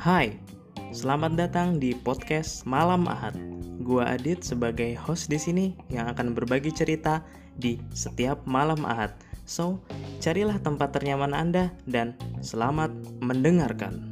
Hai, selamat datang di podcast Malam Ahad. Gua Adit sebagai host di sini yang akan berbagi cerita di setiap malam Ahad. So, carilah tempat ternyaman Anda dan selamat mendengarkan.